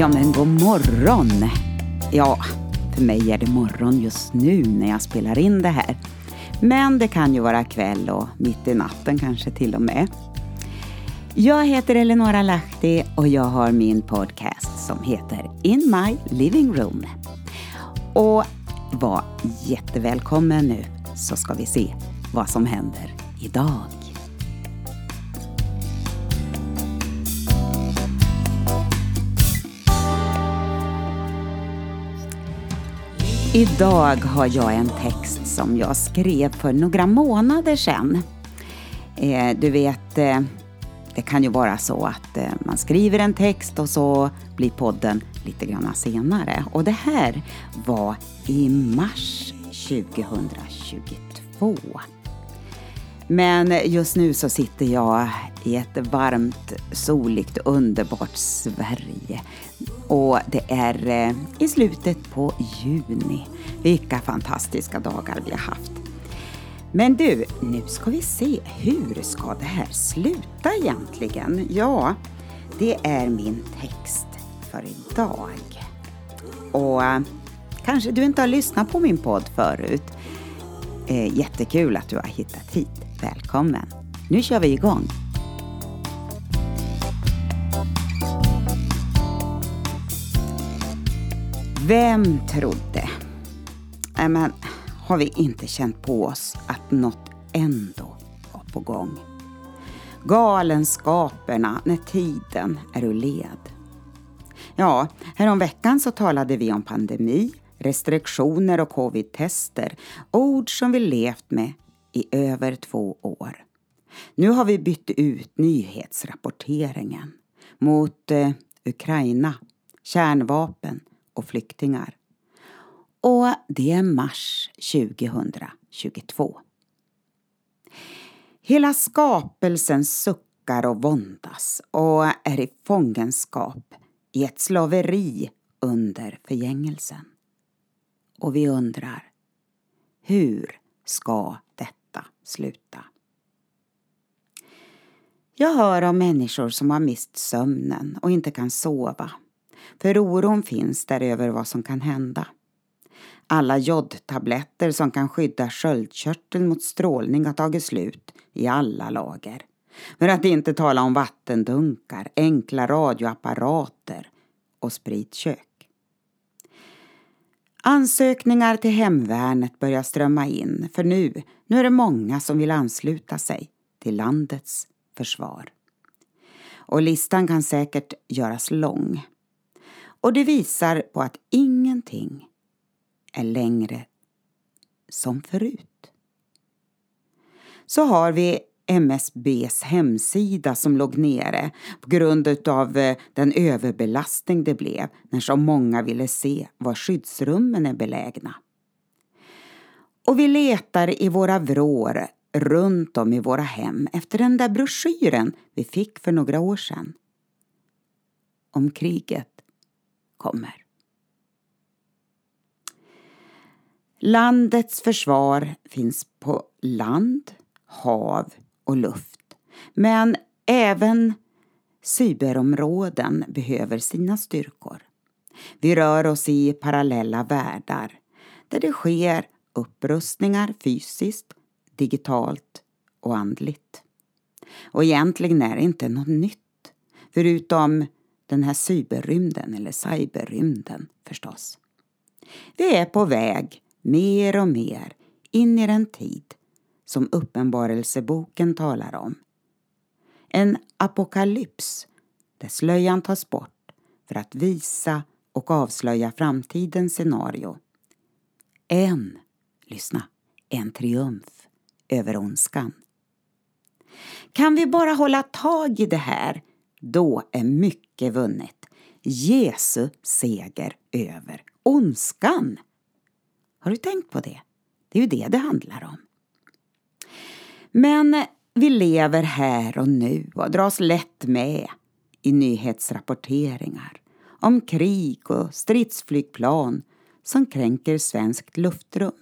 Ja men god morgon! Ja, för mig är det morgon just nu när jag spelar in det här. Men det kan ju vara kväll och mitt i natten kanske till och med. Jag heter Eleonora Lahti och jag har min podcast som heter In My Living Room. Och var jättevälkommen nu så ska vi se vad som händer idag. Idag har jag en text som jag skrev för några månader sedan. Eh, du vet, eh, det kan ju vara så att eh, man skriver en text och så blir podden lite grann senare. Och det här var i mars 2022. Men just nu så sitter jag i ett varmt, soligt, underbart Sverige. Och det är eh, i slutet på juni. Vilka fantastiska dagar vi har haft. Men du, nu ska vi se, hur ska det här sluta egentligen? Ja, det är min text för idag. Och eh, kanske du inte har lyssnat på min podd förut. Eh, jättekul att du har hittat hit. Välkommen! Nu kör vi igång! Vem trodde? Äh, men, har vi inte känt på oss att något ändå var på gång? Galenskaperna när tiden är ur led. Ja, häromveckan så talade vi om pandemi, restriktioner och covid-tester. Ord som vi levt med i över två år. Nu har vi bytt ut nyhetsrapporteringen mot eh, Ukraina, kärnvapen och flyktingar. Och det är mars 2022. Hela skapelsen suckar och våndas och är i fångenskap i ett slaveri under förgängelsen. Och vi undrar, hur ska detta sluta? Jag hör om människor som har mist sömnen och inte kan sova. För oron finns där över vad som kan hända. Alla jodtabletter som kan skydda sköldkörteln mot strålning har tagit slut i alla lager. För att inte tala om vattendunkar, enkla radioapparater och spritkök. Ansökningar till hemvärnet börjar strömma in för nu, nu är det många som vill ansluta sig till landets försvar. Och listan kan säkert göras lång. Och det visar på att ingenting är längre som förut. Så har vi MSBs hemsida som låg nere på grund av eh, den överbelastning det blev när så många ville se var skyddsrummen är belägna. Och vi letar i våra vrår runt om i våra hem efter den där broschyren vi fick för några år sedan. Om kriget kommer. Landets försvar finns på land, hav och luft. Men även cyberområden behöver sina styrkor. Vi rör oss i parallella världar där det sker upprustningar fysiskt, digitalt och andligt. Och egentligen är det inte något nytt, förutom den här cyberrymden, eller cyberrymden förstås. Vi är på väg mer och mer in i den tid som Uppenbarelseboken talar om. En apokalyps där slöjan tas bort för att visa och avslöja framtidens scenario. En, lyssna, en triumf över ondskan. Kan vi bara hålla tag i det här, då är mycket vunnet. Jesu seger över ondskan. Har du tänkt på det? Det är ju det det handlar om. Men eh, vi lever här och nu och dras lätt med i nyhetsrapporteringar om krig och stridsflygplan som kränker svenskt luftrum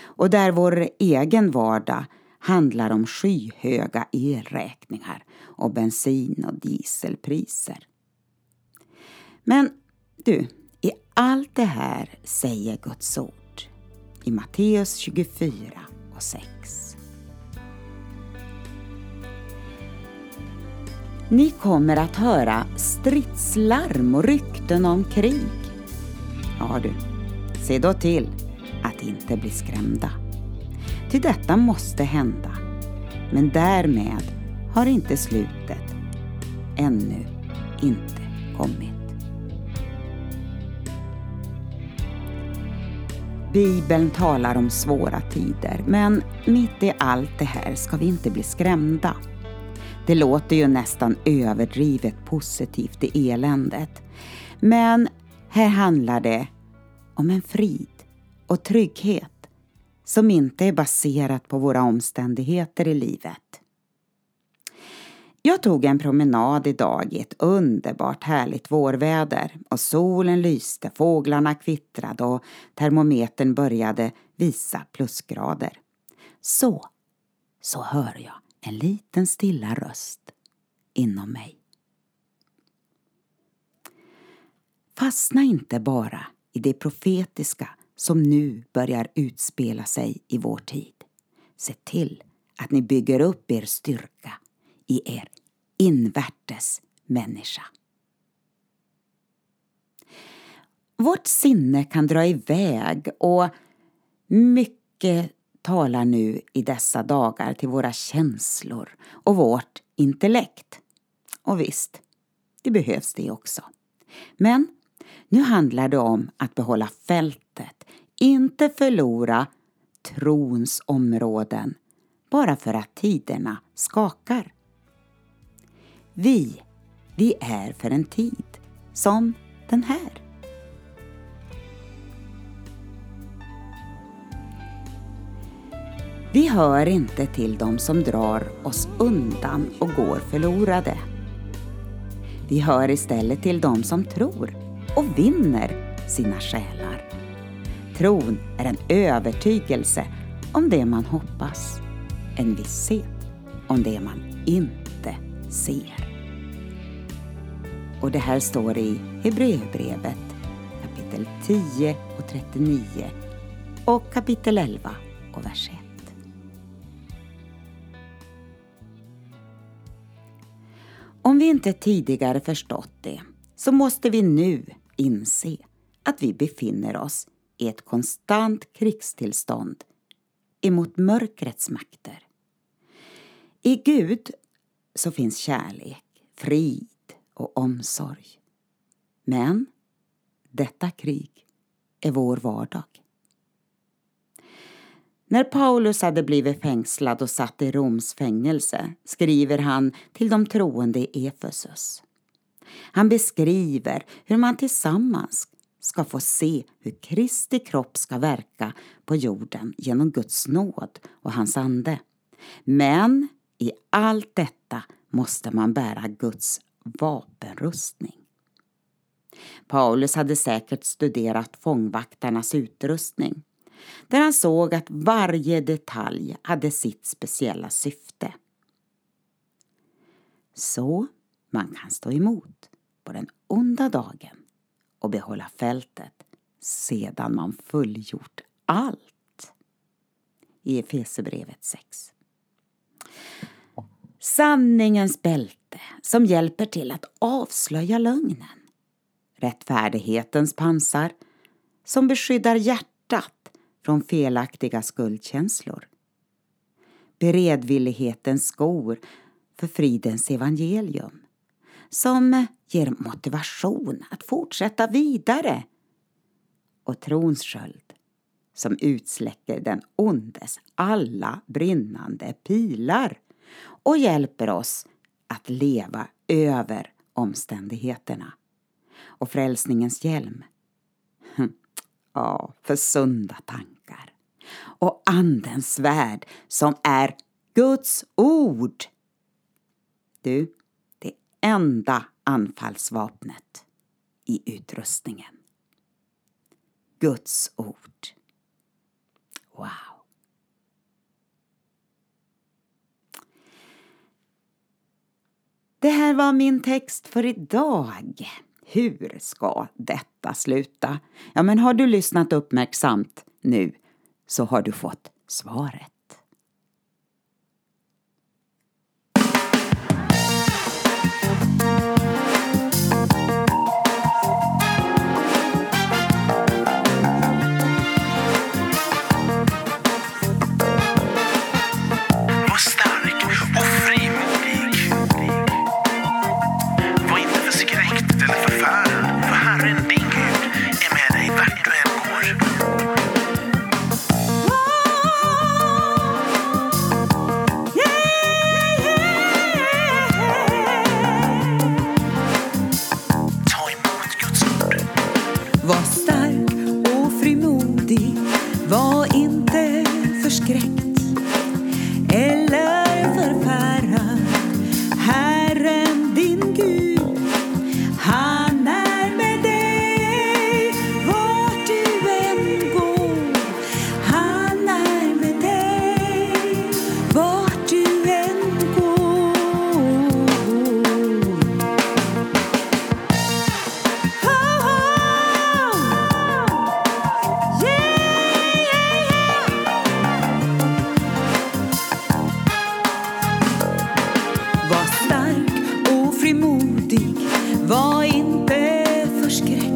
och där vår egen vardag handlar om skyhöga elräkningar och bensin och dieselpriser. Men Du, i allt det här säger Guds ord i Matteus 24 och 6. Ni kommer att höra stridslarm och rykten om krig. Ja du, se då till att inte bli skrämda. Ty detta måste hända. Men därmed har inte slutet ännu inte kommit. Bibeln talar om svåra tider, men mitt i allt det här ska vi inte bli skrämda. Det låter ju nästan överdrivet positivt i eländet. Men här handlar det om en frid och trygghet som inte är baserat på våra omständigheter i livet. Jag tog en promenad idag i ett underbart härligt vårväder och solen lyste, fåglarna kvittrade och termometern började visa plusgrader. Så, så hör jag en liten stilla röst inom mig. Fastna inte bara i det profetiska som nu börjar utspela sig i vår tid. Se till att ni bygger upp er styrka i er invärtes människa. Vårt sinne kan dra iväg och mycket talar nu i dessa dagar till våra känslor och vårt intellekt. Och visst, det behövs det också. Men nu handlar det om att behålla fältet, inte förlora trons områden bara för att tiderna skakar. Vi, vi är för en tid som den här. Vi hör inte till dem som drar oss undan och går förlorade. Vi hör istället till dem som tror och vinner sina själar. Tron är en övertygelse om det man hoppas, en visshet om det man inte ser. Och det här står i Hebreerbrevet kapitel 10 och 39 och kapitel 11 och vers 1. Om vi inte tidigare förstått det så måste vi nu inse att vi befinner oss i ett konstant krigstillstånd emot mörkrets makter. I Gud så finns kärlek, frid och omsorg. Men detta krig är vår vardag. När Paulus hade blivit fängslad och satt i Roms fängelse skriver han till de troende i Efesus. Han beskriver hur man tillsammans ska få se hur Kristi kropp ska verka på jorden genom Guds nåd och hans ande. Men i allt detta måste man bära Guds vapenrustning. Paulus hade säkert studerat fångvaktarnas utrustning där han såg att varje detalj hade sitt speciella syfte. Så man kan stå emot på den onda dagen och behålla fältet sedan man fullgjort allt. I Efesierbrevet 6. Sanningens bälte som hjälper till att avslöja lögnen. Rättfärdighetens pansar som beskyddar hjärtat från felaktiga skuldkänslor. Beredvillighetens skor för fridens evangelium som ger motivation att fortsätta vidare. Och trons sköld som utsläcker den ondes alla brinnande pilar och hjälper oss att leva över omständigheterna. Och frälsningens hjälm, ja, för sunda tankar och Andens svärd som är Guds ord. Du, det enda anfallsvapnet i utrustningen. Guds ord. Wow! Det här var min text för idag. Hur ska detta sluta? Ja, men har du lyssnat uppmärksamt nu så har du fått svaret. modig, var inte förskräckt.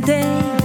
day